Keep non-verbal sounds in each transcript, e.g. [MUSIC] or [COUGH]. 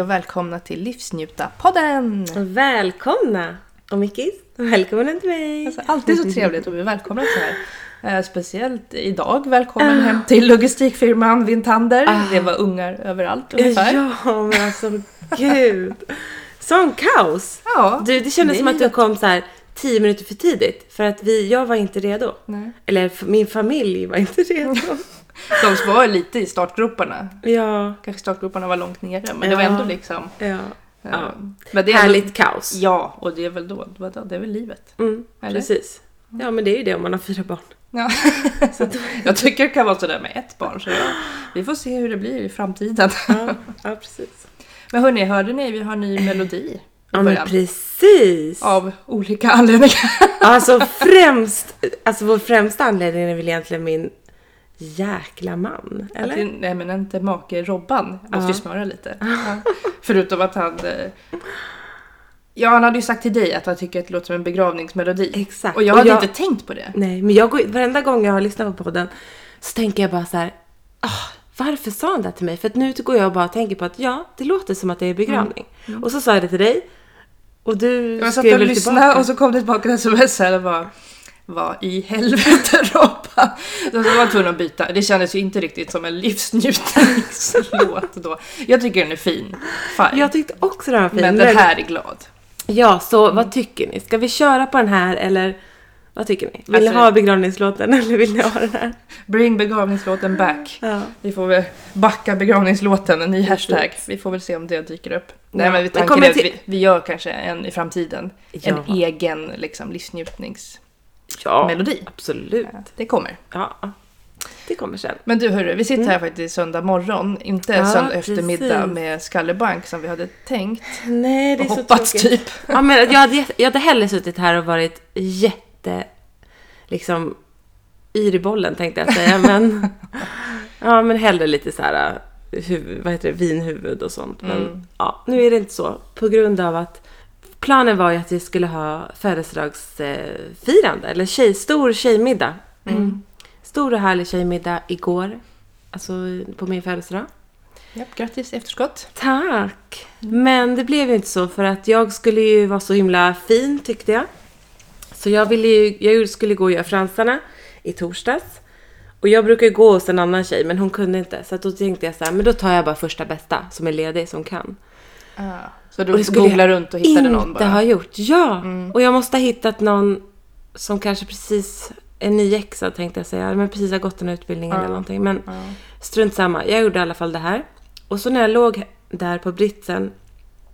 Hej och välkomna till Livsnjuta-podden! Välkomna! Och Mickis, välkommen till mig! Alltså, alltid så trevligt att bli välkomnad så här. Eh, speciellt idag, välkommen hem till logistikfirman Vintander. Ah. Det var ungar överallt ungefär. Ja, men alltså gud! Sån kaos! Ja, Du, det kändes som att du kom så här tio minuter för tidigt. För att vi, jag var inte redo. Nej. Eller min familj var inte redo. [LAUGHS] [LAUGHS] De som var lite i startgroparna. ja, Kanske startgroparna var långt nere, men det var Ja. ändå liksom... ja. eh, Ja. Men det är Härligt ändå- kaos. Ja, och det är väl då, det är väl livet. Mm, precis. Ja, men det är ju det om man har fyra barn. Ja. [LAUGHS] [LAUGHS] jag tycker det kan vara sådär med ett barn, så jag, vi får se hur det blir i framtiden. Ja, ja precis. Men hörni, hörde ni? Vi har ny melodi Ja, men precis. Av olika anledningar. Alltså främst, alltså vår främsta anledning är väl egentligen min jäkla man. Eller? din eminente make Robban måste ju Ja. smöra lite. Ja. Förutom att han... eh, Ja, han hade ju sagt till dig att han tycker att det låter som en begravningsmelodi. Exakt. Och jag hade inte tänkt på det. Nej, men jag går, varenda gång jag har lyssnat på podden så tänker jag bara så här. "Ah, varför sa han det till mig? För att nu går jag bara och tänker på att ja, det låter som att det är begravning. Och så sa jag det till dig. Och du Jag satt skrev och lyssnade och så kom det tillbaka en sms här och bara vad i helvete [LAUGHS] Robban? Så var jag tvungen att byta. Det kändes ju inte riktigt som en livsnjutningslåt då. Jag tycker den är fin. Fine. Jag tyckte också den var fin. men den här är glad. Ja, så vad tycker ni? Ska vi köra på den här eller vad tycker ni? Vill Alltså- ni ha begravningslåten [LAUGHS] eller vill ni ha den här? Bring begravningslåten back. Ja. Vi får väl backa begravningslåten, en ny hashtag. Vi får väl se om det dyker upp. Nej Ja, men vi tanken är att vi, vi gör kanske en i framtiden. Ja. En egen liksom livsnjutningsmelodi. Ja, absolut. Det kommer. Ja, det kommer sen. Men du hörru, vi sitter här faktiskt söndag morgon, inte Ja, söndag eftermiddag precis. med skallebank som vi hade tänkt. Nej, det är Och så hoppats tråkigt. typ. Ja, men jag, hade, jag hade hellre suttit här och varit jätte, liksom, yr i bollen tänkte jag säga. Men, [LAUGHS] ja, men hellre lite så här, huvud, vad heter det, vinhuvud och sånt. Men Mm. ja, nu är det inte så. På grund av att planen var ju att vi skulle ha födelsedagsfirande, eller tjej, stor tjejmiddag. Mm. Stor och härlig tjejmiddag igår, alltså på min födelsedag. Japp, grattis i efterskott. Tack! Men det blev ju inte så för att jag skulle ju vara så himla fin tyckte jag. Så jag ville ju, jag skulle gå och göra fransarna i torsdags. Och jag brukar ju gå hos en annan tjej men hon kunde inte. Så då tänkte jag så här, men då tar jag bara första bästa som är ledig som kan. Så du googlade runt och hittade någon inte bara? ha gjort. Ja! Mm. Och jag måste ha hittat någon som kanske precis är nyexad tänkte jag säga. Men precis har gått en utbildning eller Ja. någonting. Men Ja. Strunt samma, jag gjorde i alla fall det här. Och så när jag låg där på britsen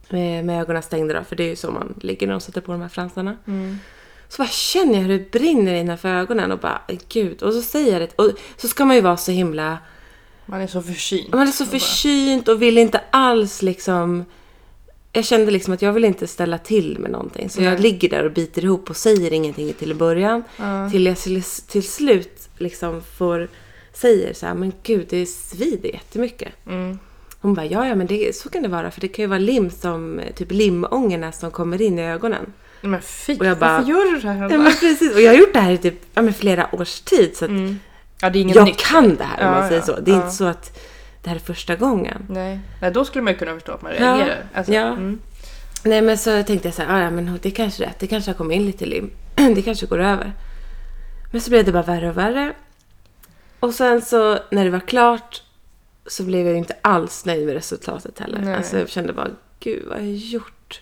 med, med ögonen stängda då, för det är ju så man ligger när de sätter på de här fransarna. Mm. Så bara känner jag hur det brinner innanför ögonen och bara gud. Och så säger jag det. Och så ska man ju vara så himla... Man är så försynt. Man är så försynt och vill inte alls liksom... Jag kände liksom att jag vill inte ställa till med någonting. Så jag Nej. ligger där och biter ihop och säger ingenting till början. Ja. Till jag till, till slut liksom får... Säger så här, men gud det svider jättemycket. Mm. Hon bara, ja ja men det, så kan det vara för det kan ju vara lim som, typ limångorna som kommer in i ögonen. Men fy, Och jag bara- varför gör du så här? Ja men precis, och jag har gjort det här i typ ja, men flera års tid så att Mm. Ja, det är inget jag nytt. kan det här om Ja, man säger ja, så. Det är inte så att det här är första gången. Nej. Nej, då skulle man ju kunna förstå att man Ja, reagerar. Alltså, ja. Mm. Nej men så tänkte jag så här, "Ah, ja men det är kanske rätt, det kanske har kommit in lite lim. [CLEARS THROAT] det kanske går över. Men så blev det bara värre och värre. Och sen så när det var klart så blev jag inte alls nöjd med resultatet heller. Nej. Alltså jag kände bara, gud vad har jag gjort?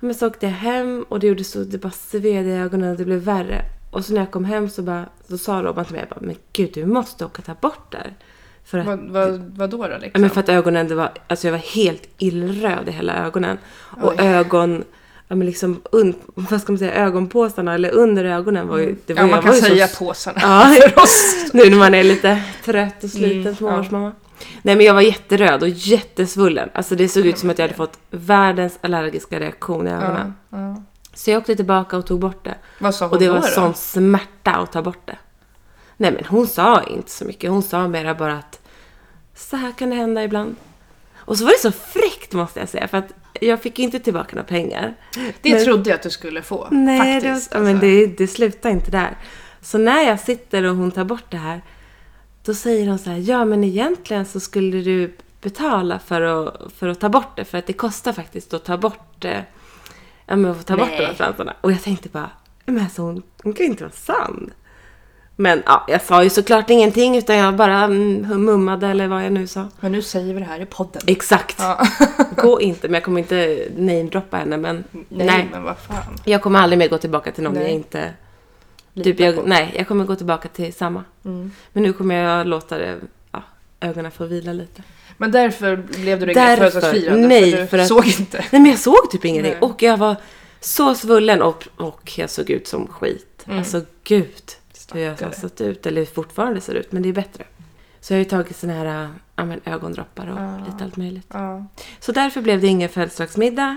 Men så åkte jag hem och det gjorde så, det bara sved i ögonen och det blev värre. Och så när jag kom hem så bara, så sa Robban till mig, jag bara, men gud du måste åka ta bort det. För att Vad, vad, vad då då Ja, liksom? men för att ögonen, det var, alltså jag var helt illröd i hela ögonen. Och Oj. ögon, ja men liksom, un, vad ska man säga, ögonpåsarna eller under ögonen var ju... Det var, Mm. ja, man kan säga så, påsarna Ja. [LAUGHS] för oss. [LAUGHS] Nu när man är lite trött och sliten Mm, småbarnsmamma. Nej men jag var jätteröd och jättesvullen. Alltså det såg ut som att jag hade fått världens allergiska reaktion i ögonen. Ja, ja. Så jag åkte tillbaka och tog bort det. Vad sa hon Och det var då? sån smärta att ta bort det. Nej men hon sa inte så mycket. Hon sa mera bara att så här kan det hända ibland. Och så var det så fräckt måste jag säga. För att jag fick inte tillbaka några pengar. Det Men- trodde jag att du skulle få. Nej, faktiskt, det, var, alltså. men det, det slutar inte där. Så när jag sitter och hon tar bort det här. Då säger hon så här, ja men egentligen så skulle du betala för att, för att ta bort det. För att det kostar faktiskt att ta bort, eh, ja, men att ta bort Nej. de här fransarna. Och jag tänkte bara, men alltså hon, hon kan ju inte vara sann. Men ja, jag sa ju såklart ingenting utan jag bara mm, mummade eller vad jag nu sa. Men nu säger vi det här i podden. Exakt. Ja. [LAUGHS] Gå inte, men jag kommer inte namedroppa henne. Men Nej, nej, men vad fan. jag kommer aldrig mer gå tillbaka till någon Nej. jag inte... Typ jag, nej, jag kommer gå tillbaka till samma. Mm. Men nu kommer jag låta det, ja, ögonen få vila lite. Men därför blev du inget födelsedagsfirande? Nej, för du för att- såg inte. Nej men jag såg typ ingenting. Nej. Och jag var så svullen och, och jag såg ut som skit. Mm. Alltså gud hur jag har sett ut. Eller fortfarande ser ut, men det är bättre. Så jag har ju tagit såna här ja, men, ögondroppar och Ja. lite allt möjligt. Ja. Så därför blev det ingen födelsedagsmiddag.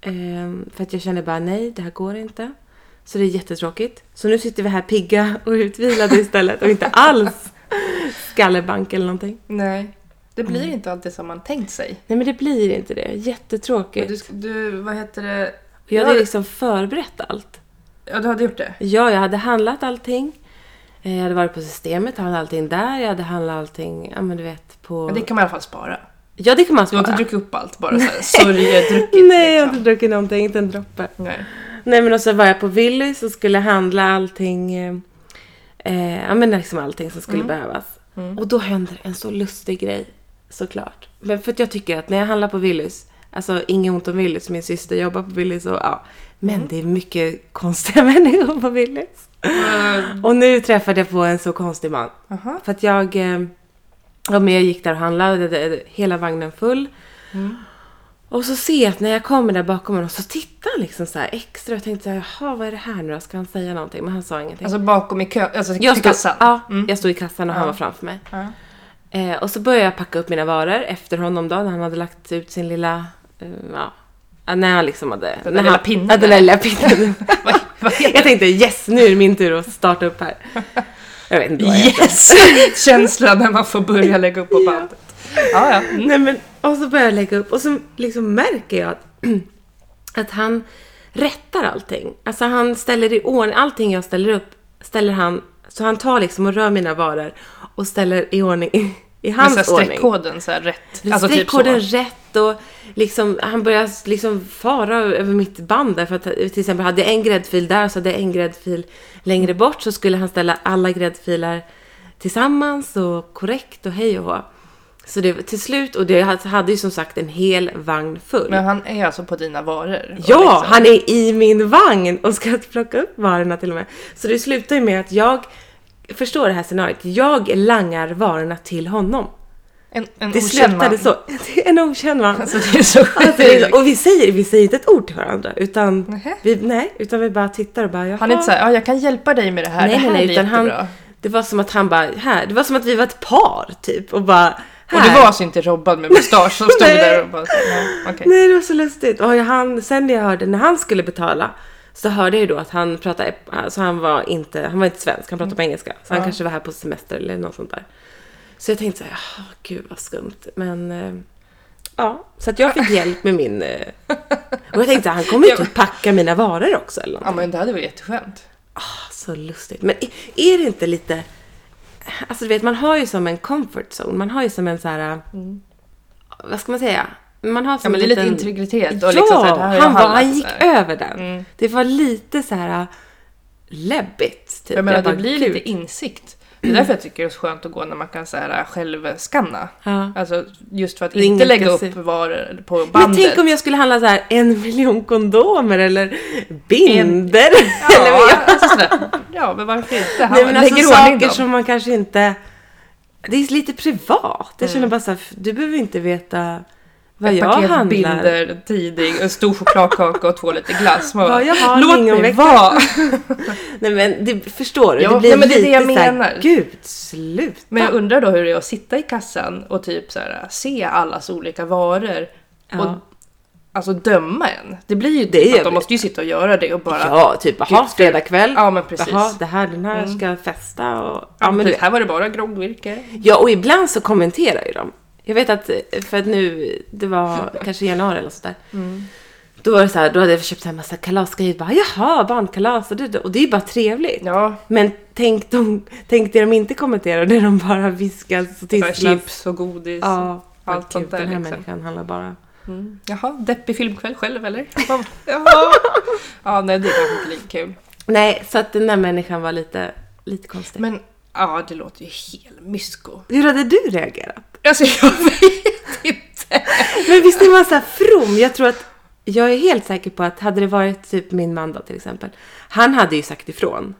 Ehm, för att jag kände bara nej, det här går inte. Så det är jättetråkigt. Så nu sitter vi här pigga och utvilade istället och inte [LAUGHS] alls skallebank eller någonting. Nej. Det blir Mm. inte alltid som man tänkt sig. Nej men det blir inte det. Jättetråkigt. Du, du, vad heter det? Jag hade liksom förberett allt. Ja, du hade gjort det? Ja, jag hade handlat allting. Eh, Jag hade varit på systemet, handlat allting där. Jag hade handlat allting, ja men du vet, på... Men det kan man i alla fall spara. Ja, det kan man Du har spara. inte druckit upp allt, bara såhär sörjedruckit [LAUGHS] Nej, jag har liksom. inte druckit någonting, inte en droppe. Nej. Nej, men och så var jag på Willys och skulle handla allting. Eh, eh, ja, men liksom allting som skulle Mm. behövas. Mm. Och då händer en så lustig grej, såklart. Men för att jag tycker att när jag handlar på Willys, alltså inget ont om Willys, min syster jobbar på Willys och ja. Men Mm. det är mycket konstiga [LAUGHS] människor på Willys. Uh, Och nu träffade jag på en så konstig man. aha. För att jag var med och gick där och handlade, hela vagnen full. Mm. Och så ser jag att när jag kommer där bakom honom så tittar han liksom så extra. Jag tänkte så här, jaha vad är det här nu då? Ska han säga någonting? Men han sa ingenting. Alltså bakom i kö, alltså jag till stod, kassan? Ja, Mm. jag stod i kassan och han var framför mig. Eh, och så började jag packa upp mina varor efter honom då, när han hade lagt ut sin lilla, ja, ja, när han liksom hade... Den där lilla han, pinnen Ja, den där lilla pinnen. [LAUGHS] Vad, vad heter jag tänkte yes, nu är det min tur att starta upp här. Jag vet inte vad jag. Yes! [LAUGHS] Känslan när man får börja lägga upp på bandet. Ja, ja. Mm. Nej men, och så börjar jag lägga upp och så liksom märker jag att, [CLEARS THROAT] att han rättar allting. Alltså han ställer i ordning, allting jag ställer upp ställer han, så han tar liksom och rör mina varor och ställer i ordning, i, hans så här ordning. streckkoden så här rätt. Alltså typ så. Streckkoden rätt och liksom, han börjar liksom fara över mitt band där för att till exempel hade jag en gräddfil där så hade jag en gräddfil längre bort så skulle han ställa alla gräddfiler tillsammans och korrekt och hej och hå. Så det var till slut, och det hade ju som sagt en hel vagn full. Men han är alltså på dina varor? Ja, liksom- han är i min vagn och ska plocka upp varorna till och med. Så det slutar ju med att jag, förstår det här scenariot, jag langar varorna till honom. En, en Det slutade så. [LAUGHS] En okänd man. Alltså det är så Alltså, det är sjukt. så- och vi säger, vi säger inte ett ord till varandra utan vi, nej, utan vi bara tittar och bara jaha. Han är inte såhär, ja jag kan hjälpa dig med det här, Nej, det här nej, nej, utan han-. Det var som att han bara, här. Det var som att vi var ett par typ och bara, här. Och det var alltså inte Robban med mustasch som stod [LAUGHS] där och bara, nej, okej. Nej, det var så lustigt. Och han, sen när jag hörde när han skulle betala så hörde jag ju då att han pratade, alltså han var inte, han var inte svensk, han pratade på engelska. Så han Ja. kanske var här på semester eller något sånt där. Så jag tänkte så här, jaha, gud vad skumt. Men eh, ja, så att jag fick [LAUGHS] hjälp med min... Eh, och jag tänkte, han kommer ju att packa mina varor också eller något. Ja men det hade varit jätteskönt. Så lustigt. Men är- är det inte lite... Alltså du vet, man har ju som en comfort zone. Man har ju som en så här... Vad ska man säga? Man har Ja men det är en lite liten... integritet och ja, liksom så här, här jag han, var, han gick över den. Mm. Det var lite så här läbbigt. Typ. Jag menar bara, det blir gud. lite insikt. Det är därför jag [CLEARS THROAT] tycker det är så skönt att gå när man kan så här, själv skanna. Ja. Alltså just för att Ringa inte lägga upp varor på Men bandet. tänk om jag skulle handla så här en miljon kondomer eller binder. [LAUGHS] Ja, eller vad jag... alltså sådär. ja men varför inte? Han Nej men alltså saker dem. som man kanske inte... Det är lite privat. Jag Mm. känner bara så här, du behöver inte veta vad jag paket handlar. Binder, tidig, en stor chokladkaka och två liter glass. Man bara, jag har Låt mig lingonvecka." vara! [LAUGHS] Nej men det, förstår du? Ja, det blir nej, men det är lite det jag menar. gud sluta. Men jag undrar då hur det är att sitta i kassan och typ så här, se allas olika varor Ja. och alltså döma en. Det blir ju Det typ att de måste ju sitta och göra det och bara... Ja, typ jaha, fredag kväll. Ja men precis. Jaha, det här, den här Mm. ska festa och... Ja, men precis. vet. Här var det bara groggvirke. ja, och ibland så kommenterar ju de. Jag vet att, för att nu, det var kanske januari eller sådär. Mm. Då var det så här, då hade jag köpt en massa kalasgrejer. Bara, Jaha, barnkalas. Och det, och det är bara trevligt. Ja, Men tänk, de, tänk det de inte kommenterar, det de bara viskar här tisslas. chips och godis. Ja. allt Gud, sånt där Den här liksom. människan handlar bara... Mm. Jaha, deppig filmkväll själv eller? [LAUGHS] Jaha. Ja, nej det kanske inte lika kul. Nej, så att den där människan var lite, lite konstig. Men ja, det låter ju helt mysko. Hur hade du reagerat? Alltså jag vet inte. Men visst är man så här from? Jag tror att... Jag är helt säker på att hade det varit typ min man då till exempel. Han hade ju sagt ifrån.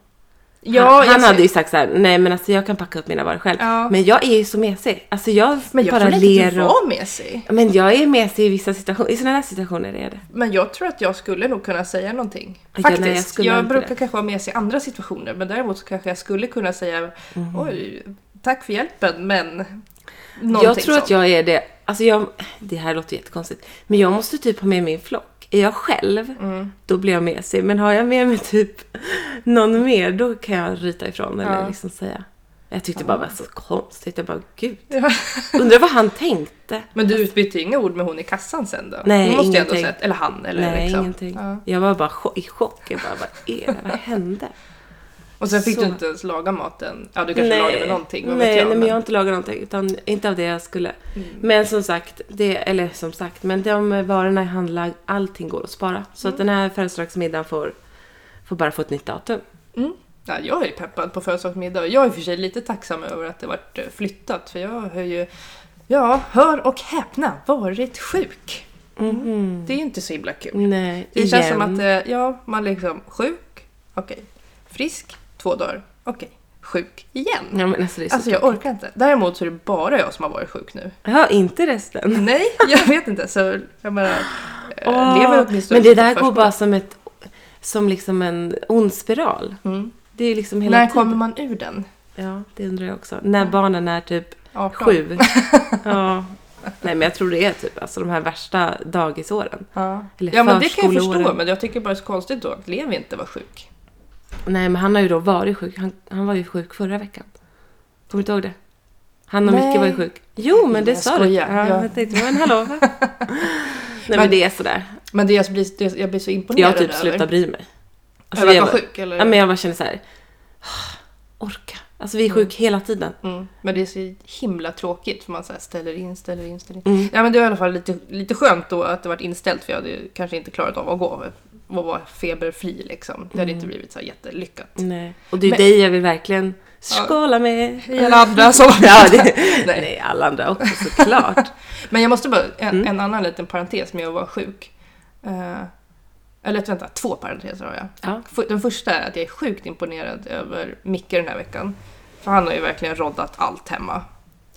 Ja, han han hade ju sagt så här, nej men alltså jag kan packa upp mina varor själv. Ja. Men jag är ju så mesig. Alltså jag, Men jag bara inte att ler du och... var med sig. Men jag är mesig i vissa situationer. I sådana här situationer är det. Men jag tror att jag skulle nog kunna säga någonting. Ja, Faktiskt. nej, jag jag inte brukar det. kanske vara med sig i andra situationer. Men däremot så kanske jag skulle kunna säga Mhm. oj, tack för hjälpen men någonting Jag tror sånt. att jag är det. Alltså jag, det här låter jättekonstigt. Men jag måste typ ha med min flock. Är jag själv, Mm. då blir jag mesig. Men har jag med mig typ någon mer, då kan jag ryta ifrån eller Ja. liksom säga. Jag tyckte bara det var så konstigt. Jag bara, gud. Ja. Undrar vad han tänkte. Men du utbytte inga ord med hon i kassan sen då? Nej, Hon måste ju ändå ingenting. sett, eller han eller Nej, liksom. ingenting. Ja. Jag var bara i chock. Jag bara, vad är det? Vad hände? Och sen fick Så. du inte ens laga maten. Ja, du kanske lagade någonting, vad nej, vet jag. nej, men jag har inte lagat någonting. Utan inte av det jag skulle. Mm. Men som sagt, det, eller som sagt, men de varorna jag handlar, allting går att spara. Så Mm. att den här födelsedagsmiddagen får, får bara få ett nytt datum. Mm. Ja, jag är peppad på födelsedagsmiddag. Jag är i och för sig lite tacksam över att det varit eh, flyttat. För jag har ju, ja, hör och häpna, varit sjuk. Det är ju inte så himla kul. Nej, Det känns som igen. att, eh, ja, man liksom sjuk, okej. Frisk, två dagar, okej. Sjuk igen. Ja, men alltså, det är så Alltså jag orkar inte. Däremot så är det bara jag som har varit sjuk nu. Ja, inte resten. Nej, jag vet inte. Så jag menar, eh, Åh, lever åtminstone men det där går bara som ett som liksom en ond spiral. Mm. Det är liksom hela När tiden. kommer man ur den? Ja, det undrar jag också. När barnen är typ 18? sju. [LAUGHS] ja. Nej, men jag tror det är typ alltså de här värsta dagisåren. Ja, Eller ja men det kan jag förstå. förskoleåren. Men jag tycker bara det är så konstigt då att Levi inte var sjuk. Nej, men han har ju då varit sjuk. Han, han var ju sjuk förra veckan. Kommer du inte ihåg det? Han och Nej. Micke var ju sjuk. Jo, men det Jag sa du. Ja, Ja. Jag tänkte, men hallå. [LAUGHS] Nej, men, Men- det är sådär. Men det jag blir, det jag blir så Jag imponerad har typ över. slutat bry mig. Alltså, över jag, att vara sjuk eller? ja, men jag bara känner så här. Orka. Alltså vi är sjuk hela tiden. Mm. Men det är så himla tråkigt för man så ställer in, ställer in, ställer in. Mm. Ja men det var i alla fall lite, lite skönt då att det varit inställt för jag hade ju kanske inte klarat av att gå och vara feberfri liksom. Det hade Mm. inte blivit så jättelyckat. Nej. Och det är Men- dig jag vill verkligen skåla med. I alla andra som... [LAUGHS] Ja, det, [LAUGHS] Nej. nej. alla andra också såklart. [LAUGHS] Men jag måste bara, en, Mm. en annan liten parentes med att vara sjuk. Eh, eller vänta, två parenteser har jag. Ja. Den första är att jag är sjukt imponerad över Micke den här veckan. För han har ju verkligen roddat allt hemma.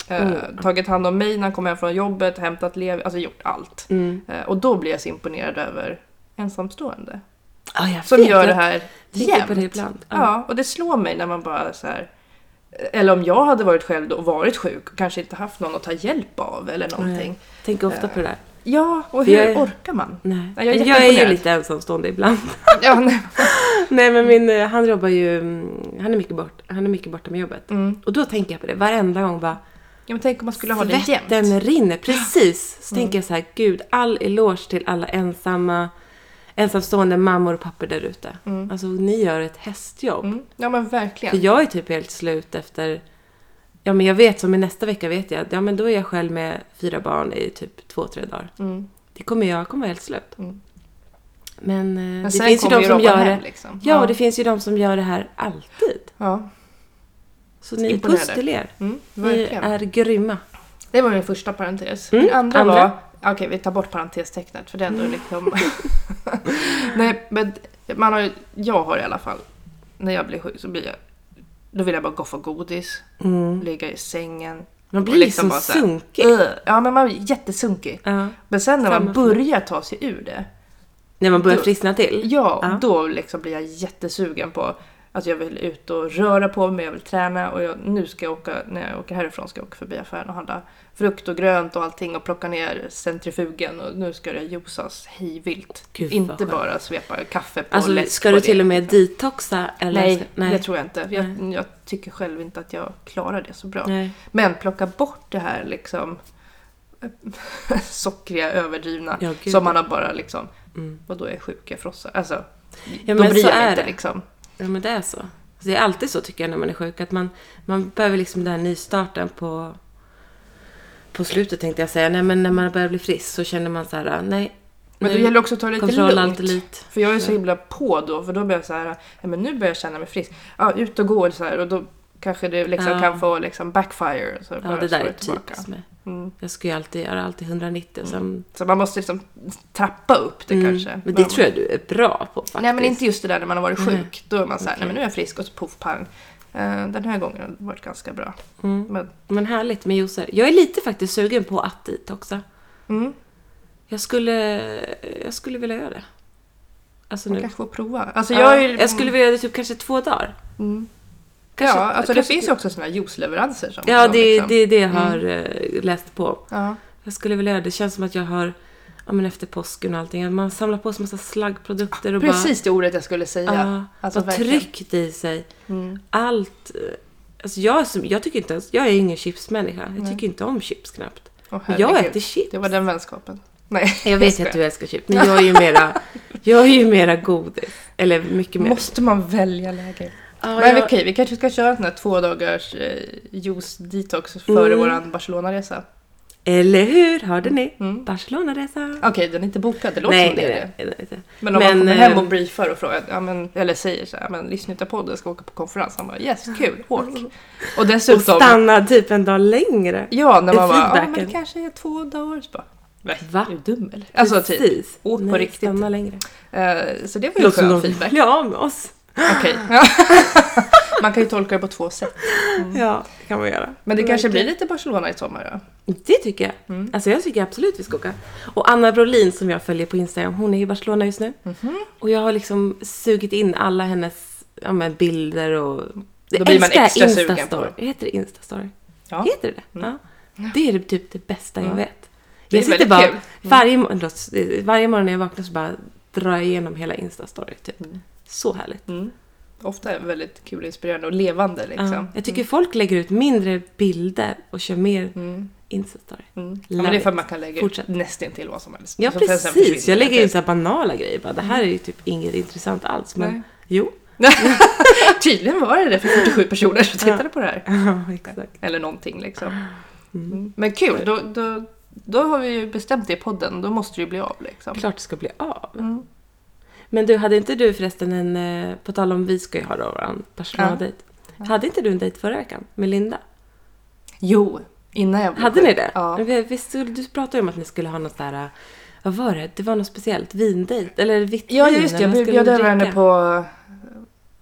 Eh, Mm. Tagit hand om mig när han kom hem från jobbet, hämtat lev, alltså gjort allt. Mm. Eh, och då blir jag så imponerad över ensamstående. Ja, jag Som vet, gör det här tänker på det jämt. ibland. Ja. och det slår mig när man bara så här. Eller om jag hade varit själv och varit sjuk och kanske inte haft någon att ta hjälp av eller någonting. Nej. Tänker ofta på det där. Ja, och hur jag orkar man? Nej. Ja, jag är jag, är ju lite ensamstående ibland. [LAUGHS] Ja, nej. [LAUGHS] Nej men min, eh, han jobbar ju, mm, han är mycket, bort, han är mycket borta med jobbet. Mm. Och då tänker jag på det varenda gång bara, ja, men tänk om man skulle ha det jämt. svetten rinner. Precis. Så [GASPS] Mm. tänker jag så här, gud all eloge till alla ensamma, ensamstående mammor och pappor där ute. Mm. Alltså ni gör ett hästjobb. Mm. Ja men För verkligen. jag är typ helt slut efter, ja men jag vet som i nästa vecka vet jag, ja men då är jag själv med fyra barn i typ två, tre dagar. Mm. Det kommer jag kommer vara helt slut. Mm. Men, eh, Men det finns ju de som gör hem, det. Liksom. Ja, och det finns ju de som gör det här alltid. ja. Så ni puss till er. Mm, Ni är grymma. Det var min första parentes. Mm, Min andra, andra? var... Okej, vi tar bort parentestecknet för det är ändå liksom... [LAUGHS] Nej, men man har ju... Jag har i alla fall... När jag blir sjuk så blir jag... Då vill jag bara gå för godis, Mm. ligga i sängen. Man blir liksom så sunkig. "Ugh." Ja, men man blir jättesunkig. Ja. Men sen när man börjar ta sig ur det. När man börjar Då- friskna till. Ja, Ja. då liksom blir jag jättesugen på att jag vill ut och röra på mig, jag vill träna och jag, nu ska jag åka, när jag åker härifrån ska jag åka förbi affären och handla frukt och grönt och allting och plocka ner centrifugen och nu ska det juicas hejvilt. Inte bara svepa kaffe på Alltså ska på du det. till och med detoxa? Eller? Nej, Nej. det tror jag inte. Jag, jag tycker själv inte att jag klarar det så bra. Nej. Men plocka bort det här liksom [LAUGHS] sockriga, överdrivna Ja, som man har bara liksom, Mm. vad då är jag sjuk, jag frossar. Alltså, Ja, då bryr jag mig inte liksom. Ja, men det är så. Det är alltid så tycker jag när man är sjuk. Att man, man behöver liksom den här nystarten på, på slutet tänkte jag säga, nej men när man börjar bli frisk så känner man så här, nej. Men det gäller också att ta det lite kontroll lugnt. allt. För jag är så himla på då, för då blir jag så här, ja, men nu börjar jag känna mig frisk. Ja, ut och gå så här, och då kanske det liksom Ja. kan få liksom backfire. Så Ja, det där är typiskt mig. Mm. Jag ska ju alltid göra alltid 190 och sen... Så man måste liksom trappa upp det Mm, kanske. Men det tror jag du är bra på faktiskt. Nej men inte just det där när man har varit Nej. sjuk. Då är man så här, Okej. nej men nu är jag frisk och så poff pang. Eh, den här gången har det varit ganska bra. Mm. Men, Men härligt med juicer. Jag är lite faktiskt sugen på att dit också. mm, Jag skulle, jag skulle vilja göra det. Alltså man nu. kanske får prova. Alltså Ja, jag, är, jag skulle vilja göra det typ kanske två dagar. Mm. Kanske- ja, alltså det finns ju också såna här juiceleveranser. Som Ja, det, liksom- det är det jag har eh, läst på. Ja. Jag skulle vilja göra det. Det känns som att jag har, ja men efter påsken och allting, man samlar på sig massa slaggprodukter och Precis det ordet jag skulle säga. bara, ja, Alltså, bara verkligen. tryckt i sig. Mm. Allt. eh, Alltså jag, jag tycker inte ens, jag är ingen chipsmänniska. Jag tycker inte om chips knappt. Men jag äter chips. Det var den vänskapen. Nej, [LAUGHS] Jag vet ju att du älskar chips, men jag är ju mera, jag är ju mera godis. Eller mycket mer. Måste man välja läge? Ja, Men jag- okej, vi kanske ska köra den här två dagars eh, juice detox före Mm. våran Barcelona-resa. Eller hur? Hörde ni? Mm. Barcelona-resa. Okej, den är inte bokad, det låter Nej, som det nej, nej, nej, nej. Men om Men, man kommer hem och briefar och frågar, ja, men, eller säger så här, men lyssnarpodden ska åka på konferens. Han bara yes, kul, åk. [LAUGHS] Och Och dessutom, stanna typ en dag längre. ja när man bara, ja men det kanske är två dagar. Så bara, nej, Va? är du dum eller? Alltså typ, åk på Nej, riktigt. Stanna längre. eh, så det var ju låter som skön de feedback. vill av med oss. Okej. [LAUGHS] Man kan ju tolka det på två sätt. Ja, det kan man göra. Men det kanske blir Verkligen. lite Barcelona i sommar då? Det tycker jag. Mm. Alltså jag tycker absolut vi ska åka. Och Anna Brolin som jag följer på Instagram, hon är i Barcelona just nu. Mhm. Och jag har liksom sugit in alla hennes ja, men bilder och... Då blir man extra sugen på Heter det Instastory? Ja. Heter det det? Mm. Ja. Det är det typ det bästa jag Mm. vet. Det är Jag sitter bara, kul. Mm. varje, varje morgon när jag vaknar så bara drar jag igenom hela Instastory. Typ. Mm. Så härligt. Mm. Ofta väldigt kul och inspirerande och levande liksom. Ja. Jag tycker folk lägger ut mindre bilder och kör mer Mm. Instastory. Mm. Ja, men det är för att man kan lägga Fortsätt. ut nästintill vad som helst. Ja Så precis, jag lägger in så banala grejer. Bara, det här är ju typ inget intressant alls. Men Nej. jo. [LAUGHS] Tydligen var det det för 47 [LAUGHS] personer som tittade på det här. Ja, exakt. Eller någonting liksom. Mm. Mm. Men kul, då, då, då har vi ju bestämt det i podden. Då måste det ju bli av liksom. Klart det ska bli av. Mm. Men du, hade inte du förresten en, eh, på tal om vi ska ju ha då våran Barcelona-dejt. Hade inte du en dejt förra veckan med Linda? Jo, innan jag blev Hade sjuk. ni det? Ja. Visst, du pratade ju om att ni skulle ha något där, eh, vad var det? Det var något speciellt, vindejt? Eller vitt Ja, just det. Jag bjöd över henne på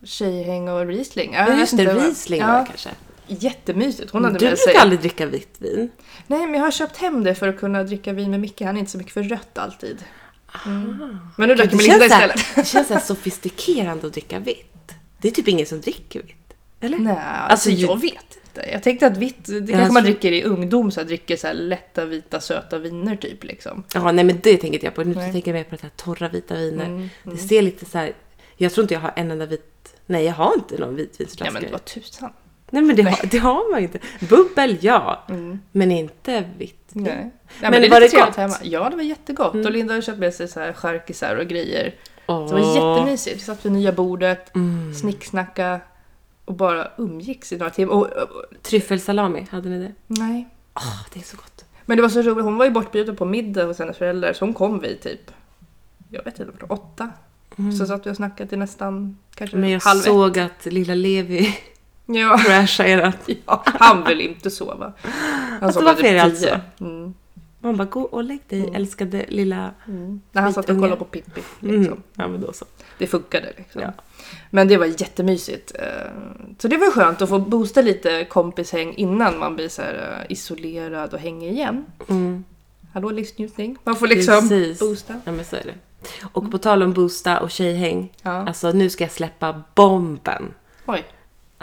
tjejhäng och Riesling. Jag Ja, just det, Riesling var ja, det kanske. Jättemysigt. Hon hade du med brukar sig... aldrig dricka vitt vin. Nej, men jag har köpt hem det för att kunna dricka vin med Micke. Han är inte så mycket för rött alltid. Mm. Men nu drack jag Det med Linda känns, så här, istället. [LAUGHS] det känns så sofistikerande att dricka vitt. Det är typ ingen som dricker vitt. Eller? Nej, Alltså, alltså jag vet inte. Jag tänkte att vitt, det kanske jag man dricker i ungdom, så här, dricker så här lätta, vita, söta viner typ liksom. Ja, nej men det tänker inte jag på. Nu Nej. tänker jag mer på det här torra vita viner. Mm, Det mm. ser lite så här. Jag tror inte jag har en enda vit... Nej, jag har inte någon Ja vitvinsflaska. men vad tusan. Nej, men det, Har, det har man inte. Bubbel, ja. Mm. Men inte vitt. Nej. Nej, Men men, det var det gott? hemma. Ja, det var jättegott. Mm. Och Linda har köpt med sig så här charkisar och grejer. Åh. Så det var jättemysigt. Vi satt vid nya bordet, Mm. snicksnacka och bara umgicks i några timmar. Och, och, och, Tryffelsalami, hade ni det? nej. Åh, det är så gott. Men det var så roligt, hon var ju bortbjuden på middag hos hennes föräldrar så hon kom vid typ, jag vet inte, åtta. Så satt vi och snackade till nästan kanske Mm. Men jag halv ett. såg att lilla Levi Ja. crashade erat. [LAUGHS] ja, han vill inte sova. Han Alltså, varför är det alltså? Mm. Man bara, gå och lägg dig, Mm. älskade lilla... Mm. När han satt och kollade på Pippi. Liksom. Mm. Ja, men då så. Det funkade liksom. Ja. Men det var jättemysigt. Eh, Så det var skönt att få boosta lite kompishäng innan man blir så eh, isolerad och hänger igen. Mm. Hallå livsnjutning. Man får liksom Precis. boosta. Ja, men så är det. Och på tal om boosta och tjejhäng. Ja. Alltså, nu ska jag släppa bomben. Oj.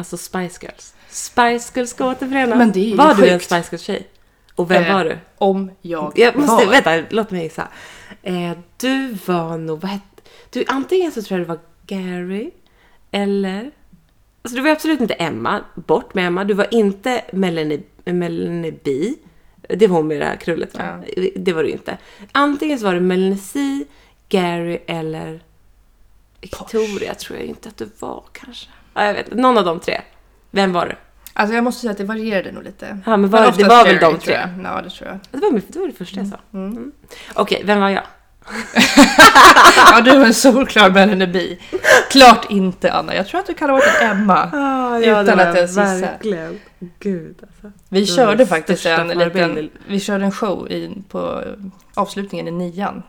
Alltså Spice Girls. Spice Girls ska återförenas. Men det är ju var du en sjukt. Spice Girls-tjej? Och vem Eh, var du? Om jag, Jag måste, var. vänta, låt mig gissa. Eh, du var nog, vad hette, du, antingen så tror jag du var Gary, eller, alltså du var absolut inte Emma, bort med Emma, du var inte Melanie, Melanie B, det var hon med det här krullet va? Det var du inte. Antingen så var det Melanie C, Gary eller Victoria tror jag inte att du var kanske. Ja, jag vet någon av de tre. Vem var du? Alltså jag måste säga att det varierade nog lite. Ja, men var- det oftast var väl de tre? Ja, det tror jag. Det var, det var det första jag sa. Mm. Okej, vem var jag? [LAUGHS] Ja, du är en solklar Melanie. Klart inte Anna. Jag tror att du kan ha varit en Emma. [LAUGHS] Ah, Utan att gissar. Verkligen. Gud alltså. Vi Det körde faktiskt en liten, vi körde en show i, på avslutningen i nian.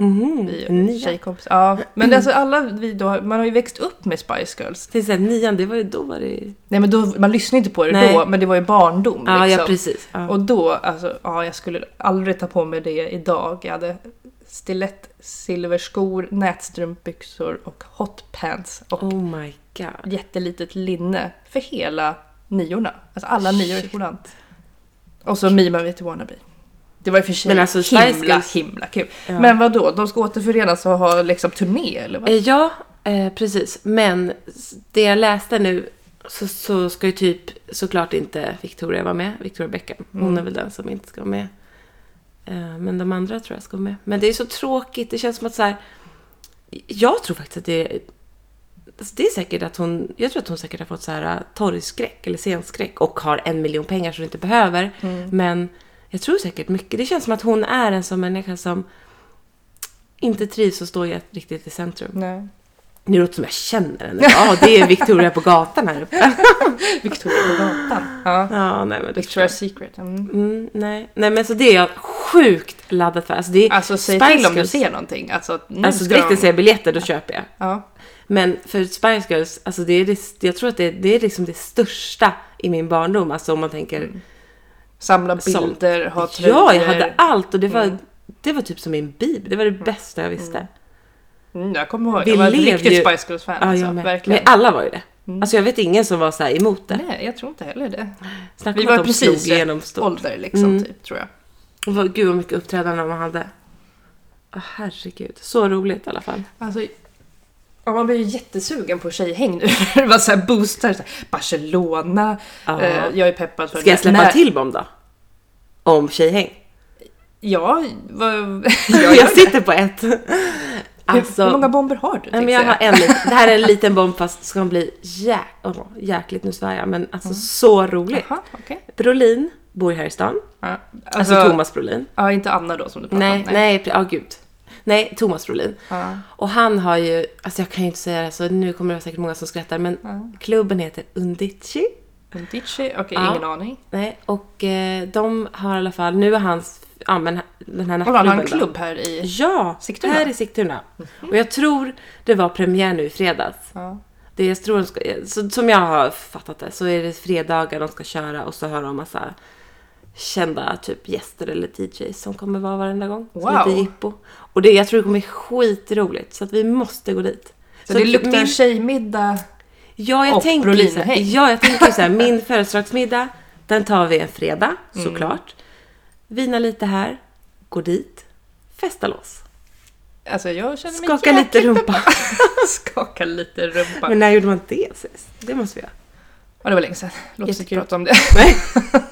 Mhm, Vi tjejkompis. Ja, men alltså alla vi då, man har ju växt upp med Spice Girls. Det är så här, nian, det var ju, då var det Nej men då, man lyssnade inte på det Nej. då, men det var ju barndom Ja, liksom. ja precis. Ja. Och då, alltså, ja jag skulle aldrig ta på mig det idag. Jag hade stilett, silverskor, nätstrumpbyxor och hotpants och Oh my god. jättelitet linne för hela niorna. Alltså alla nior i skolan. Och så Mima vet wannabe. Det var och för sig Men alltså, himla, Girls- himla kul. Ja. Men vad då? De ska återförenas och ha liksom turné eller vad? Eh, Ja, eh, precis. Men det jag läste nu så, så ska ju typ såklart inte Victoria vara med. Victoria Beckham. Hon Mm. är väl den som inte ska vara med. Eh, men de andra tror jag ska vara med. Men det är så tråkigt. Det känns som att så här. Jag tror faktiskt att det är... alltså Det är säkert att hon... Jag tror att hon säkert har fått så här äh, torgskräck eller scenskräck och har en miljon pengar som hon inte behöver. Mm. Men jag tror säkert mycket. Det känns som att hon är en sån människa som inte trivs att stå riktigt i centrum. Nej. Nu låter som jag känner henne. Ja, det är Victoria på gatan här uppe. [LAUGHS] Victoria på gatan. Ja. Ja, nej men Victoria's Secret. Mm. Mm, nej. nej, men så det är jag sjukt laddad för. Alltså, det är, Alltså säg Spice till om du ser någonting. Alltså, Alltså direkt när jag ser biljetter, då köper jag. Ja. Men för Spice Girls, alltså det är jag tror att det, det är liksom det största i min barndom. Alltså om man tänker... Samla Sånt. bilder, ha tröjor. Ja, jag hade allt och det var, Mm. det var typ som min bibel. Det var det bästa jag visste. Mm, jag kommer ihåg, Vi jag var ett riktigt ju- Spice Girls-fan. Ja, alltså, med. verkligen. Men alla var ju det. Mm. Alltså jag vet ingen som var så här emot det. Nej, jag tror inte heller det. Snacka Vi var de precis igenom stort. ålder liksom, Mm. typ, tror jag. Och vad- Gud vad mycket uppträdanden man hade. Åh, herregud. Så roligt i alla fall. Alltså, ja, man blir ju jättesugen på tjejhäng nu. [LAUGHS] det var så här boostar, så här, Barcelona. Ja. Eh, jag är peppad för Ska jag släppa när- till bomb då? Om tjejhäng? Ja, vad, [LAUGHS] Jag, jag sitter på ett. Alltså, hur många bomber har du? nej, men jag har en. Det här är en [LAUGHS] liten bomb fast ska bli jäk, oh, jäkligt, nu svär jag, men alltså så roligt. Jaha, okej. Brolin bor här i stan. Ja, Alltså, Thomas Brolin. Ja, inte Anna då som du pratade Nej, om. nej, ja gud. Nej, Thomas Brolin. Ja. Och han har ju, alltså jag kan ju inte säga det så nu kommer det säkert många som skrattar, men Ja. klubben heter Undici. Undici? Okej, Ja. ingen aning. Nej, och eh, de har i alla fall, nu är hans, ja men den här Och han har en nattklubben klubb här i... Ja, Sigtuna? här i Sigtuna. Och jag tror det var premiär nu i fredags. Ja. Det jag tror de ska, så, som jag har fattat det så är det fredagar de ska köra och så har de massa kända typ gäster eller DJs som kommer vara varenda gång. Så Wow. Lite jippo. Och det, jag tror det kommer bli skitroligt så att vi måste gå dit. Så, det att luktar min- tjejmiddag. Ja, jag Och tänker så här, ja, jag tänker så här, [LAUGHS] min födelsedagsmiddag, den tar vi en fredag, Mm. såklart. Vina lite här, går dit, festa loss. Alltså jag känner mig Skaka lite rumpa. [LAUGHS] Skaka lite rumpa. Men när gjorde man det sist? Det måste vi göra. Ja, det var länge sedan. Låt oss inte prata om det. Nej. [LAUGHS]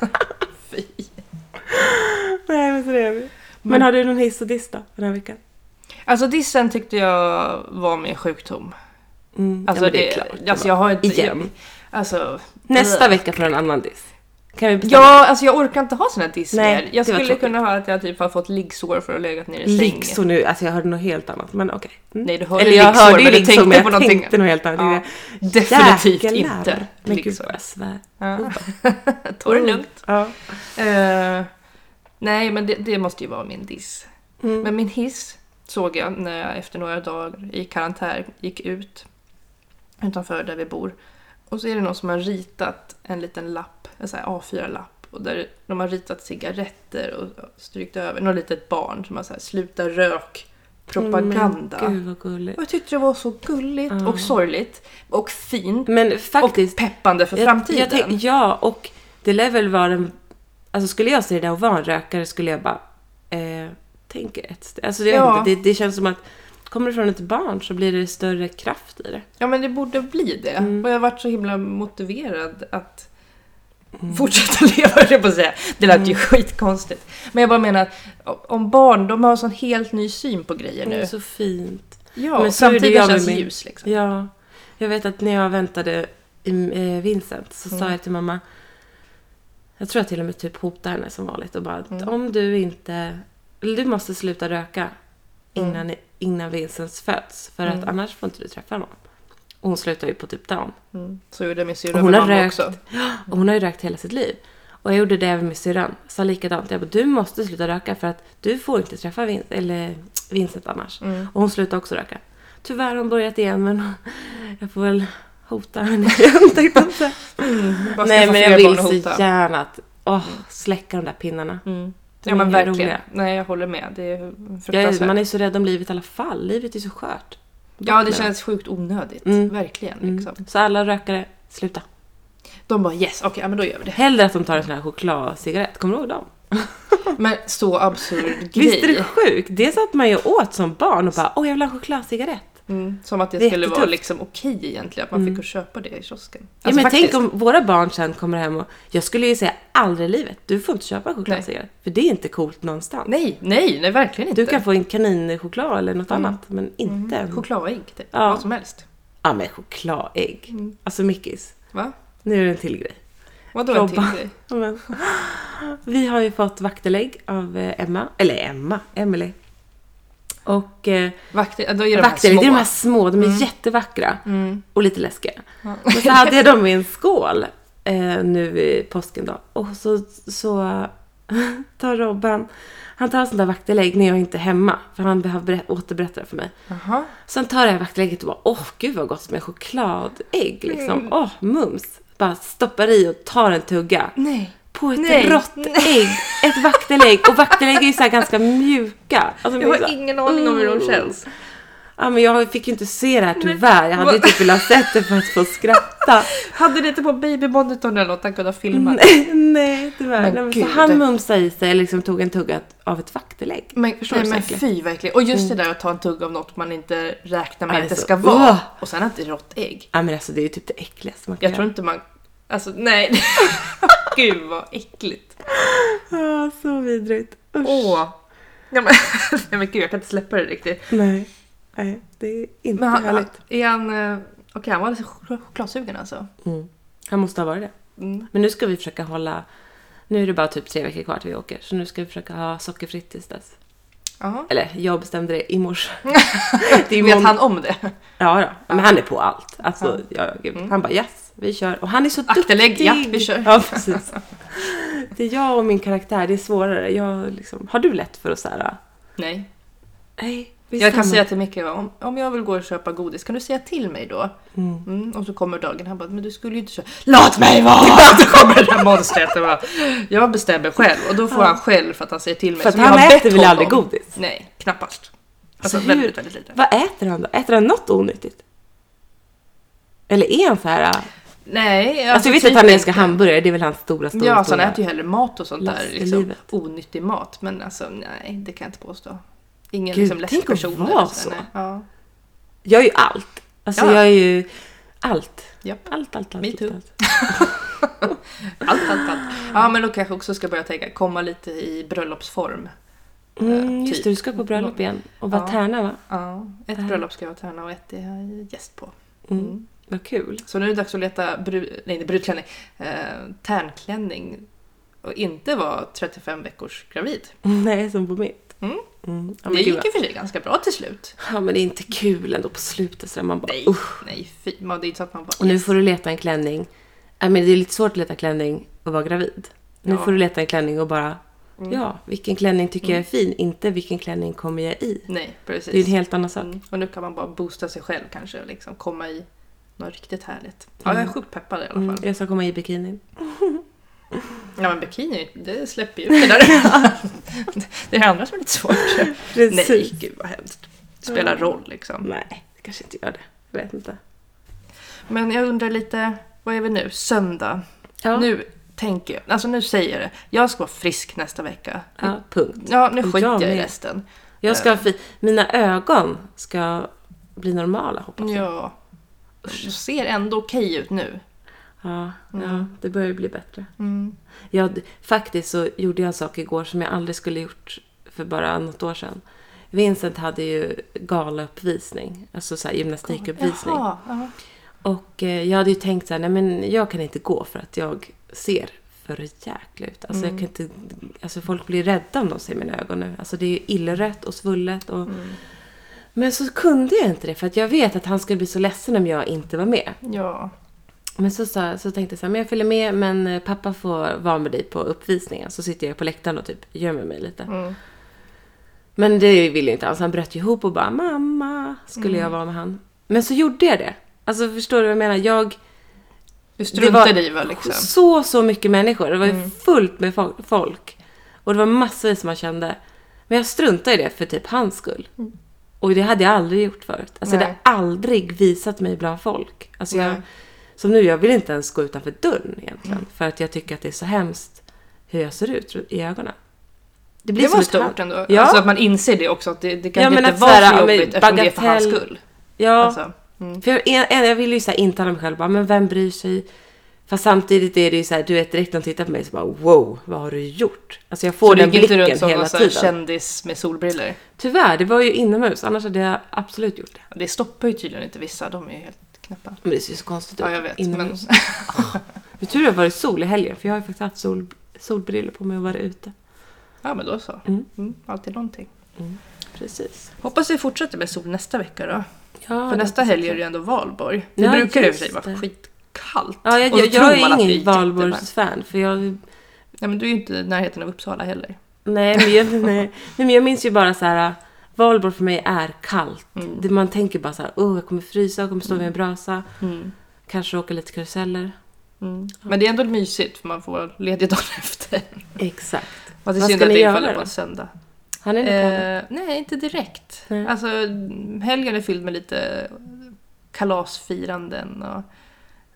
[LAUGHS] Nej, men så det är vi. Men har du någon hiss och diss då, den här veckan? Alltså dissen tyckte jag var min sjukdom. Mm, Alltså, ja, men det, klart. alltså jag har ett... Igen. Alltså... Nästa Ugh. vecka får du en annan diss. Kan vi bestämma? Ja, alltså jag orkar inte ha såna här diss Nej, mer. Jag det skulle tråkigt. kunna ha att jag typ har fått liggsår för att ha legat ner i säng. Liggsår nu, alltså jag hörde något helt annat, men okej. Mm. Nej, du hörde Eller jag liggsår, hörde ju men du liggsår, tänkte men på jag någonting. tänkte något helt annat. Ja, definitivt Jäklar. inte Men gud liggsår. vad jag svär. Ja. Oh. [LAUGHS] Ta det lugnt. Ja. Eh, nej, men det, det måste ju vara min diss. Mm. Men min hiss såg jag när jag efter några dagar i karantän gick ut utanför där vi bor. Och så är det någon som har ritat en liten lapp, en sån här A4-lapp. Och där de har ritat cigaretter och strykt över något litet barn som har så här sluta rök propaganda. Men gud vad gulligt. och jag tyckte det var så gulligt Ja. och sorgligt och fint Men faktiskt. och peppande för jag- framtiden. Jag tänk, ja, och det lär väl vara en... Alltså skulle jag se det där och vara en rökare skulle jag bara... Eh, tänk ett steg. Alltså jag Ja. inte, det, det känns som att kommer det från ett barn så blir det större kraft i det. Ja men det borde bli det. Mm. Och jag har varit så himla motiverad att fortsätta [LAUGHS] leva, jag på att säga. Det lät ju Mm. skitkonstigt. Men jag bara menar att om barn, de har en sån helt ny syn på grejer Det är nu. så fint. Ja, Men det framtiden känns min- ljus liksom. Ja, jag vet att när jag väntade eh, Vincent så Mm. sa jag till mamma, jag tror jag till och med typ hotade henne som vanligt och bara Mm. om du inte, du måste sluta röka innan, innan Vincent föds för att Mm. annars får inte du träffa honom. Och hon slutar ju på typ dagen. Mm. Så gjorde min syrra med mamma rökt. också. [GASPS] Och hon har ju rökt hela sitt liv. Och jag gjorde det även med syrran. Sa likadant. Jag bara, du måste sluta röka för att du får inte träffa Vin- eller Vincent annars. Mm. Och hon slutade också röka. Tyvärr har hon börjat igen men [LAUGHS] jag får väl [LAUGHS] hota henne igen tänkte jag säga. Bara Nej men jag vill så gärna att åh, släcka de där pinnarna. Mm. Ja men verkligen. roliga. Nej jag håller med. Det är fruktansvärt. man är så rädd om livet i alla fall. Livet är så skört. Ja det känns sjukt onödigt. Mm. Verkligen. Mm. Liksom. Så alla rökare, sluta. De bara yes, okej ja, men då gör vi det. Hellre att de tar en sån här chokladcigarett. Kommer du ihåg dem? [LAUGHS] Men så absurd grej. Visst är det sjukt? Det satt man ju åt som barn och bara åh jag vill ha en chokladcigarett. Mm. Som att det, Det skulle vara liksom okej egentligen att man Mm. fick köpa det i kiosken. Ja, Alltså, men faktiskt. tänk om våra barn sen kommer hem och jag skulle ju säga aldrig i livet, du får inte köpa chokladcigarett. För det är inte coolt någonstans. Nej, nej, nej verkligen inte. Du kan få en kaninchoklad eller något Mm. annat, men inte en... Chokladägg, typ. Ja. vad som helst. Ja men chokladägg. Mm. Alltså Mickis, Va? nu är det en till grej. Vadå en till grej? [LAUGHS] Ja, men, vi har ju fått vaktelägg av eh, Emma, eller Emma, Emily. Och eh, Vakter, då är de här det är de här små, de är Mm. jättevackra. Mm. Och lite läskiga. Ja. Men så hade jag dem i en skål eh, nu i påsken då. Och så, så [LAUGHS] tar Robban, han tar sånt där vaktelägg när jag inte är hemma. För han behöver berä- återberätta det för mig. Jaha. Sen tar jag vaktelägget och bara, åh gud vad gott med chokladägg liksom. Mm. Åh, mums. Bara stoppar i och tar en tugga. Nej. På ett Nej. rått ägg. Ett vaktelägg. Och vaktelägg är ju så ganska mjuka. Alltså, Jag så har här, ingen aning om hur de känns. Ja men jag fick ju inte se det här tyvärr. Jag hade ju typ velat sett det för att få skratta. [LAUGHS] Hade det inte på babymonitorn eller något han kunde ha filmat? Nej, nej tyvärr. Men Nej, så han mumsade i sig, liksom tog en tugga av ett vaktelägg. Men, Förstår nej, men så fy verkligen. Och just det där att ta en tugga av något man inte räknar med Ja, att det är ska så- vara. Och sen att det är rått ägg. Ja men alltså det är ju typ det äckligaste man kan Jag tror inte man... Alltså nej. [LAUGHS] Gud vad äckligt. Ja, så vidrigt. Usch. Åh. Ja, men, [LAUGHS] nej men gud jag kan inte släppa det riktigt. Nej. Nej, det är inte Men han, härligt. är han... eh, Okej han var lite chok- chokladsugen alltså. Mm. Han måste ha varit det. Mm. Men nu ska vi försöka hålla... Nu är det bara typ tre veckor kvar till vi åker. Så nu ska vi försöka ha sockerfritt tills dess. Jaha. Eller jag bestämde det i morse. [LAUGHS] Vet han om det? Ja, då. Men han är på allt. Alltså, ja. Ja. gud. Mm. Han bara yes, vi kör. Och han är så Aktelägg, duktig. ja, vi kör. Ja, precis. Det är jag och min karaktär, det är svårare. Jag liksom, har du lätt för att säga Nej. Nej, vi Jag kan stannar." säga till Micke om, om jag vill gå och köpa godis, kan du säga till mig då? Mm. Mm, och så kommer dagen, han bara, men du skulle ju inte köpa... Låt mig vara! [LAUGHS] Då kommer det där monstret och bara, jag bestämmer själv. Och då får han själv för att han säger till mig. För att han äter väl aldrig godis? Nej, knappast. Alltså Så hur- väldigt, väldigt lite. Vad äter han då? Äter han något onyttigt? Eller är han så här... Nej, Alltså, jag vet typ att han älskar hamburgare, det är väl hans stora, stora, Ja, så han äter ju hellre mat och sånt last där. Liksom, onyttig mat. Men alltså nej, det kan jag inte påstå. Ingen Gud, liksom, läskig tänk att person. vara eller så. nej. Ja, Jag är ju allt. Alltså Ja. jag är ju allt. japp. Allt, allt, allt. Me allt, too. allt. [LAUGHS] [LAUGHS] Allt, allt, allt. Ja, men då kanske också ska börja tänka, komma lite i bröllopsform. Mm, just typ. det, du ska på bröllop igen. Och vara Ja. tärna va? Ja, ett bröllop ska jag vara tärna och ett är jag gäst på. Mm. Mm. Vad kul. Så nu är det dags att leta bru- nej, brudklänning, eh, tärnklänning och inte vara 35 veckors gravid. [LAUGHS] Nej, som på mitt. Mm. Mm. Ja, det gick ju för sig ganska bra till slut. ja, men det är inte kul ändå på slutet. Så man bara, Nej, usch. nej, fy. Man, det är inte så att man bara... Och nu får du leta en klänning. Ja, men det är lite svårt att leta klänning och vara gravid. Nu Ja. får du leta en klänning och bara, Mm. ja, vilken klänning tycker jag är fin? Inte vilken klänning kommer jag i? Nej, precis. Det är en helt annan sak. Mm. Och nu kan man bara boosta sig själv kanske och liksom komma i något riktigt härligt. Ja, jag är Mm. sjukt peppad i alla fall. Mm, jag ska komma i bikinin. [LAUGHS] Ja men bikini, det släpper ju det där. [LAUGHS] det är det andra som är lite svårt. [LAUGHS] Nej, gud vad hemskt. Det spelar roll liksom. Nej, det kanske inte gör det. Jag vet inte. Men jag undrar lite, vad är vi nu? Söndag. Ja, Nu tänker jag, alltså nu säger jag det. Jag ska vara frisk nästa vecka. ja punkt. Ja, nu skiter jag jag i resten. Jag ska fi- Mina ögon ska bli normala hoppas jag. Ja. Det ser ändå okej ut nu. Ja, ja, Mm. det börjar bli bättre. Mm. Jag, faktiskt så gjorde jag en sak igår som jag aldrig skulle gjort för bara något år sedan. Vincent hade ju galauppvisning, alltså så gymnastikuppvisning. Jaha, ja. Och eh, jag hade ju tänkt så här, nej men jag kan inte gå för att jag ser för jäkla ut. Alltså jag kan inte, alltså folk blir rädda om de ser mina ögon nu. Alltså det är ju illrött och svullet och... Men så kunde jag inte det för att jag vet att han skulle bli så ledsen om jag inte var med. Ja. Men så, sa, så tänkte jag så här, men jag följer med men eh, pappa får vara med dig på uppvisningen. Så sitter jag på läktaren och typ gömmer mig lite. Mm. Men det ville inte han, så han bröt ihop och bara mamma, skulle jag vara med han. Men så gjorde jag det. Alltså förstår du vad jag menar? Jag... Du Det var struntade i vad liksom. så, så mycket människor. Det var ju fullt med fol- folk. Och det var massor som man kände. Men jag struntade i det för typ hans skull. Och det hade jag aldrig gjort förut. Alltså jag hade Nej. aldrig visat mig bland folk. Alltså jag, Nej. som nu, jag vill inte ens gå utanför dörren egentligen. För att jag tycker att det är så hemskt hur jag ser ut i ögonen. Det blir som var stort ändå. Ja. Alltså att man inser det också. Att det, det kan Ja, inte vara så jobbigt eftersom det är för hans skull. Ja, Alltså, mm. För jag, jag, jag vill ju så här intala mig själv bara, men vem bryr sig? Fast samtidigt är det ju så här, du vet direkt när de tittar på mig så bara wow, vad har du gjort? Alltså jag får Så du den gick inte blicken runt som hela någon sån här tiden. kändis med solbriller? Tyvärr, det var ju inomhus, annars hade jag absolut gjort det. Det stoppar ju tydligen inte vissa, de är ju helt knäppa. Men det ser ju så konstigt ut. Ja, jag vet. Men, Inomhus. [LAUGHS] Hur tur det har varit sol i helgen, för jag har ju faktiskt haft sol, solbriller på mig och varit ute. ja, men då så. Mm. Mm, alltid någonting. Precis. Hoppas vi fortsätter med sol nästa vecka då. Ja, För det nästa helg är det ju ändå valborg. Det Ja, brukar det i och för sig vara det. Skitkallt. Ja, jag, Och jag, jag är ingen valborgsfan, för jag Nej, men du är ju inte i närheten av Uppsala heller. Nej, men jag, [LAUGHS] nej, nej, men jag minns ju bara så här. Valborg för mig är kallt. Mm. Det, man tänker bara så här, oh, jag kommer frysa, jag kommer stå vid en brasa. Mm. Kanske åka lite karuseller. Mm. Men det är ändå mysigt för man får vara ledig dagen [LAUGHS] efter. Exakt. Fast det är Vad synd ska att ni det faller på en söndag. Något planer? Eh, nej, inte direkt. Nej. Alltså, helgen är fylld med lite kalasfiranden och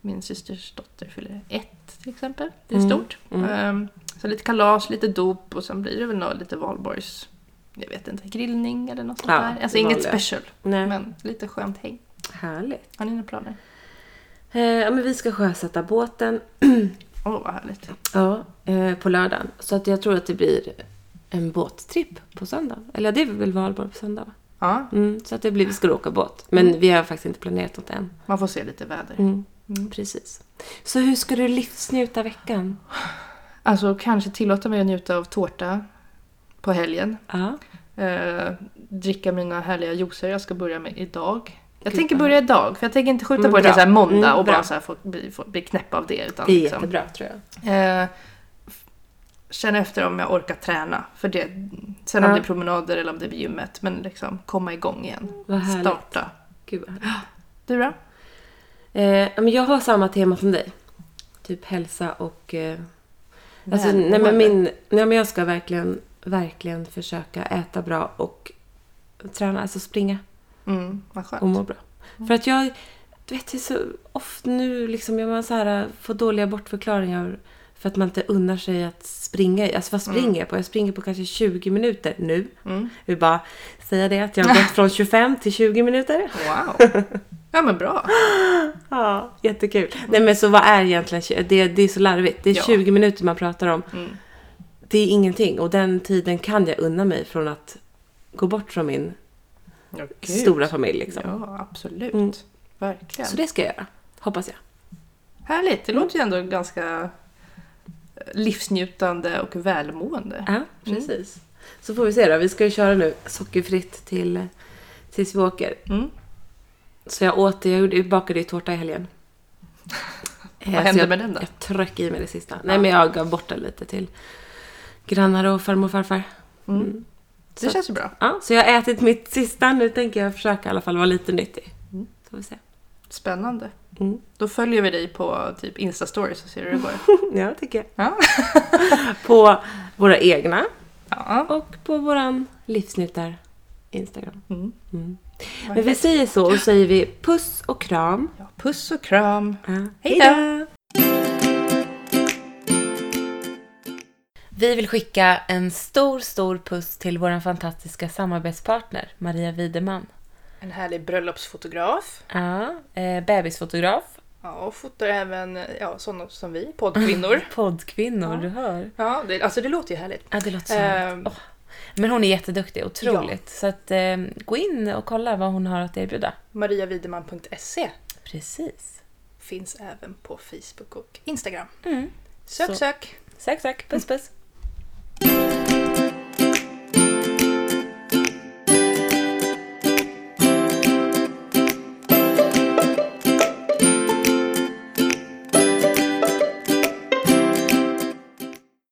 min systers dotter fyller ett till exempel. Det är Mm, stort. mm. Ehm, så lite kalas, lite dop och sen blir det väl nog lite valborgs, jag vet inte, grillning eller något sånt Ja, där. Alltså inget special, Nej. men lite skönt häng. Härligt. Har ni några planer? Eh, ja, men vi ska sjösätta båten [CLEARS THROAT] Åh, vad härligt. ja, eh, på lördagen. Så att jag tror att det blir en båttripp på söndag. Eller det är väl valborg på söndag va? Ja, Mm, så att det blir, vi ska åka båt. Men vi har faktiskt inte planerat något än. man får se lite väder. Mm, Mm. precis. Så hur ska du livsnjuta veckan? Alltså kanske tillåta mig att njuta av tårta på helgen. Ja. Eh, dricka mina härliga juicer jag ska börja med idag. Jag Gud, tänker börja idag, för jag tänker inte skjuta Mm, på det till så här måndag Mm, och bara så här få, bli, få, bli knäpp av det. Utan Det är liksom, jättebra tror jag. eh, känna efter om jag orkar träna. För det, sen Ja. om det är promenader eller om det är gymmet, men liksom komma igång igen. Starta. Gud vad härligt. Du då? Eh, jag har samma tema som dig. Typ hälsa och... Eh, alltså, nej, men min, nej, men jag ska verkligen, verkligen försöka äta bra och träna, alltså springa Mm, vad skönt. och må bra. För att jag, du vet, det är så ofta nu liksom, jag man så här, får dåliga bortförklaringar för att man inte unnar sig att springa. Alltså vad springer jag på? Jag springer på kanske 20 minuter nu. Mm. Jag vill bara säga det, att jag har gått [LAUGHS] från 25 till 20 minuter. Wow. [LAUGHS] Ja men bra. [GASPS] Ja, jättekul. Nej men så vad är egentligen det? Det är så larvigt. Det är Ja. 20 minuter man pratar om. Mm. Det är ingenting och den tiden kan jag unna mig från att gå bort från min Ja, stora familj liksom. Ja, absolut. Mm. Verkligen. Så det ska jag göra. Hoppas jag. Härligt, det låter ju ändå ganska eh, livsnjutande och välmående. Ja, precis. Så får vi se då. Vi ska ju köra nu sockerfritt till, tills vi åker. Mm. Så jag åt, gjorde- jag bakade ju tårta i helgen. [LAUGHS] Eh, Vad så hände jag, med den då? Jag tryckte i mig det sista. Nej men jag gav bort den lite till grannar och farmor och farfar. Mm. Mm. Det Så- känns ju bra. Ja, så jag har ätit mitt sista. Nu tänker jag försöka i alla fall vara lite nyttig. Mm. Så vi se. Spännande. Mm. Då följer vi dig på typ Insta-stories och ser hur det går. [LAUGHS] Ja, tycker jag. Ja. [LAUGHS] på våra egna Ja. och på våran livsnjutar Instagram. Mm. Men vi säger så och säger vi puss och kram. ja. Puss och kram. Ja. Hej då! Vi vill skicka en stor, stor puss till vår fantastiska samarbetspartner Maria Wideman. En härlig bröllopsfotograf. Ja, eh, bebisfotograf. Ja, och fotar även ja, sådana som vi, poddkvinnor. [LAUGHS] Poddkvinnor, Ja. du hör. Ja, det, alltså det låter ju härligt. Ja, det låter så härligt. Åh. Men hon är jätteduktig, otroligt. Ja. Så att, eh, gå in och kolla vad hon har att erbjuda. mariavideman.se Precis. Finns även på Facebook och Instagram. Mm. Sök, Så. sök. Sök, sök. Puss, mm. puss.